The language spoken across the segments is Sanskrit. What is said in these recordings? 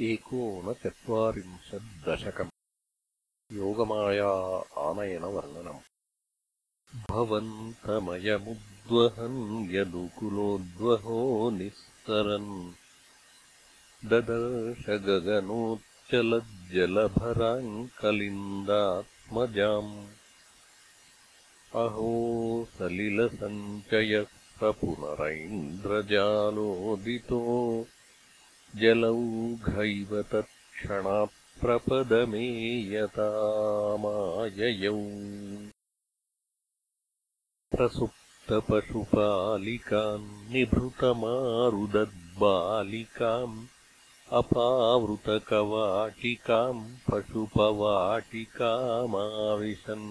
एकोनचत्वारिंशद्दशकम् योगमाया आनयनवर्णनम् भवन्तमयमुद्वहन् यदुकुलोद्वहो निस्तरन्। ददर्शगगनोच्चलज्जलभराङ्कलिन्दात्मजाम्। अहो सलिलसञ्चयः स पुनरैन्द्रजालोदितो जलौघैव तत्क्षणात्प्रपदमेयतामाययौ प्रसुप्तपशुपालिकाम् निभृतमारुदद्बालिकाम् अपावृतकवाटिकाम् पशुपवाटिकामाविशन्।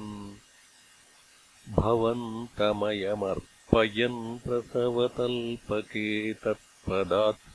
भवन्तमयमर्पयन् प्रसवतल्पके तत्पदात्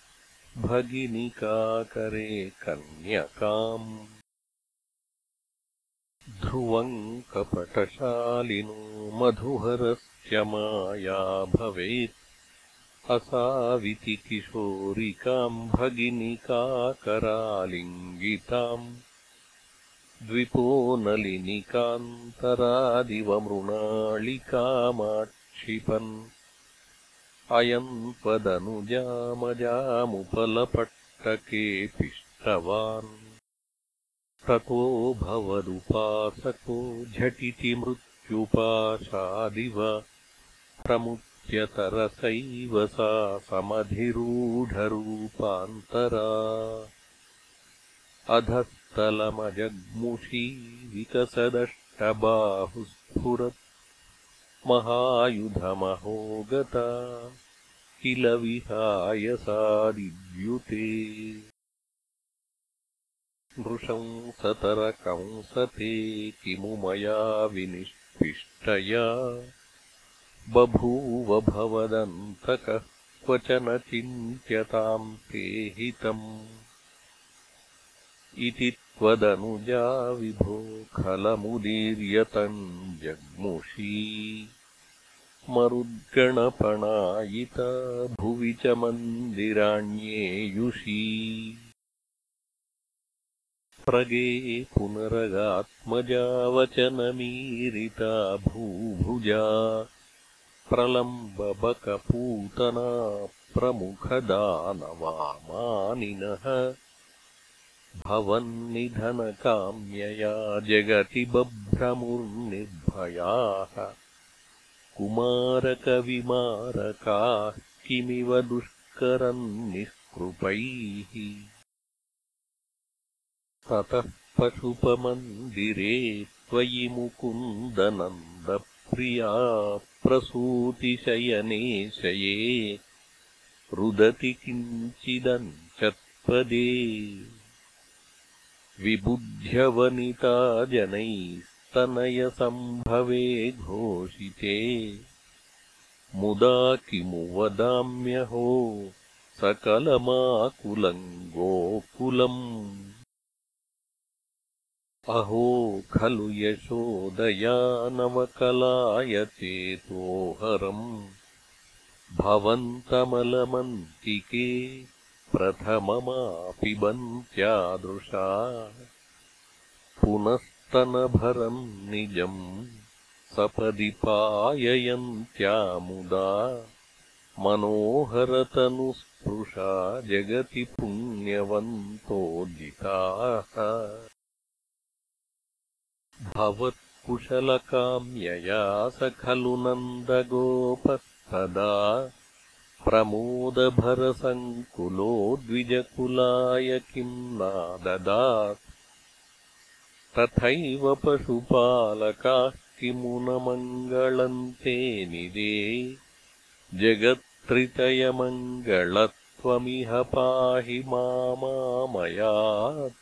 भगिनिकाकरे कन्यकाम्। ध्रुवम् कपटशालिनो मधुहरस्य माया भवेत्। असाविति किशोरिकाम् भगिनिकाकरालिङ्गिताम् द्विपो नलिनिकान्तरादिव मृणालिकामाक्षिपन् अयम् त्वदनुजामजामुपलपट्टके पिष्टवान् ततो भवदुपासको झटिति मृत्युपाशादिव प्रमुच्यतरसैव सा समधिरूढरूपान्तरा। अधस्तलमजग्मुषी विकसदष्टबाहुस्फुरत्। महायुधमहो गता किल विहाय सादिद्युते नृशंसतरकंसते किमु मया विनिष्पिष्टया बभूव भवदन्तकः क्व च न चिन्त्यताम् ते हितम् इति त्वदनुजा विभो खलमुदीर्यतम् जग्मुषी मरुद्गणपणायिता भुवि च मन्दिराण्येयुषी प्रगे पुनरगात्मजावचनमीरिता भूभुजा। प्रलम्बबकपूतना प्रमुखदानवामानिनः। भवन्निधनकाम्यया जगति बभ्रमुर्निर्भयाः कुमारकविमारकाः किमिव दुष्करम् निःकृपैः ततः पशुपमन्दिरे त्वयि मुकुन्दनन्दप्रिया प्रसूतिशयने शये रुदति किञ्चिदञ्चत्पदे। विबुध्यवनिता जनैस्तनयसम्भवे घोषिते मुदा किमु वदाम्यहो सकलमाकुलम् गोकुलम् अहो खलु यशोदया नवकलायचेतोहरम् भवन्तमलमन्तिके प्रथममापिबन्त्यादृशा पुनस्तनभरम् निजम् सपदि पाययन्त्यामुदा मनोहरतनुस्पृशा जगति पुण्यवन्तोदिताः। भवत्कुशलकाम्यया स खलु नन्दगोपस्तदा प्रमोदभरसङ्कुलो द्विजकुलाय किम् नाददात् तथैव पशुपालकाः किमु न मङ्गलम् ते निदे जगत्त्रितयमङ्गलत्वम् त्वमिह पाहि मामामयात्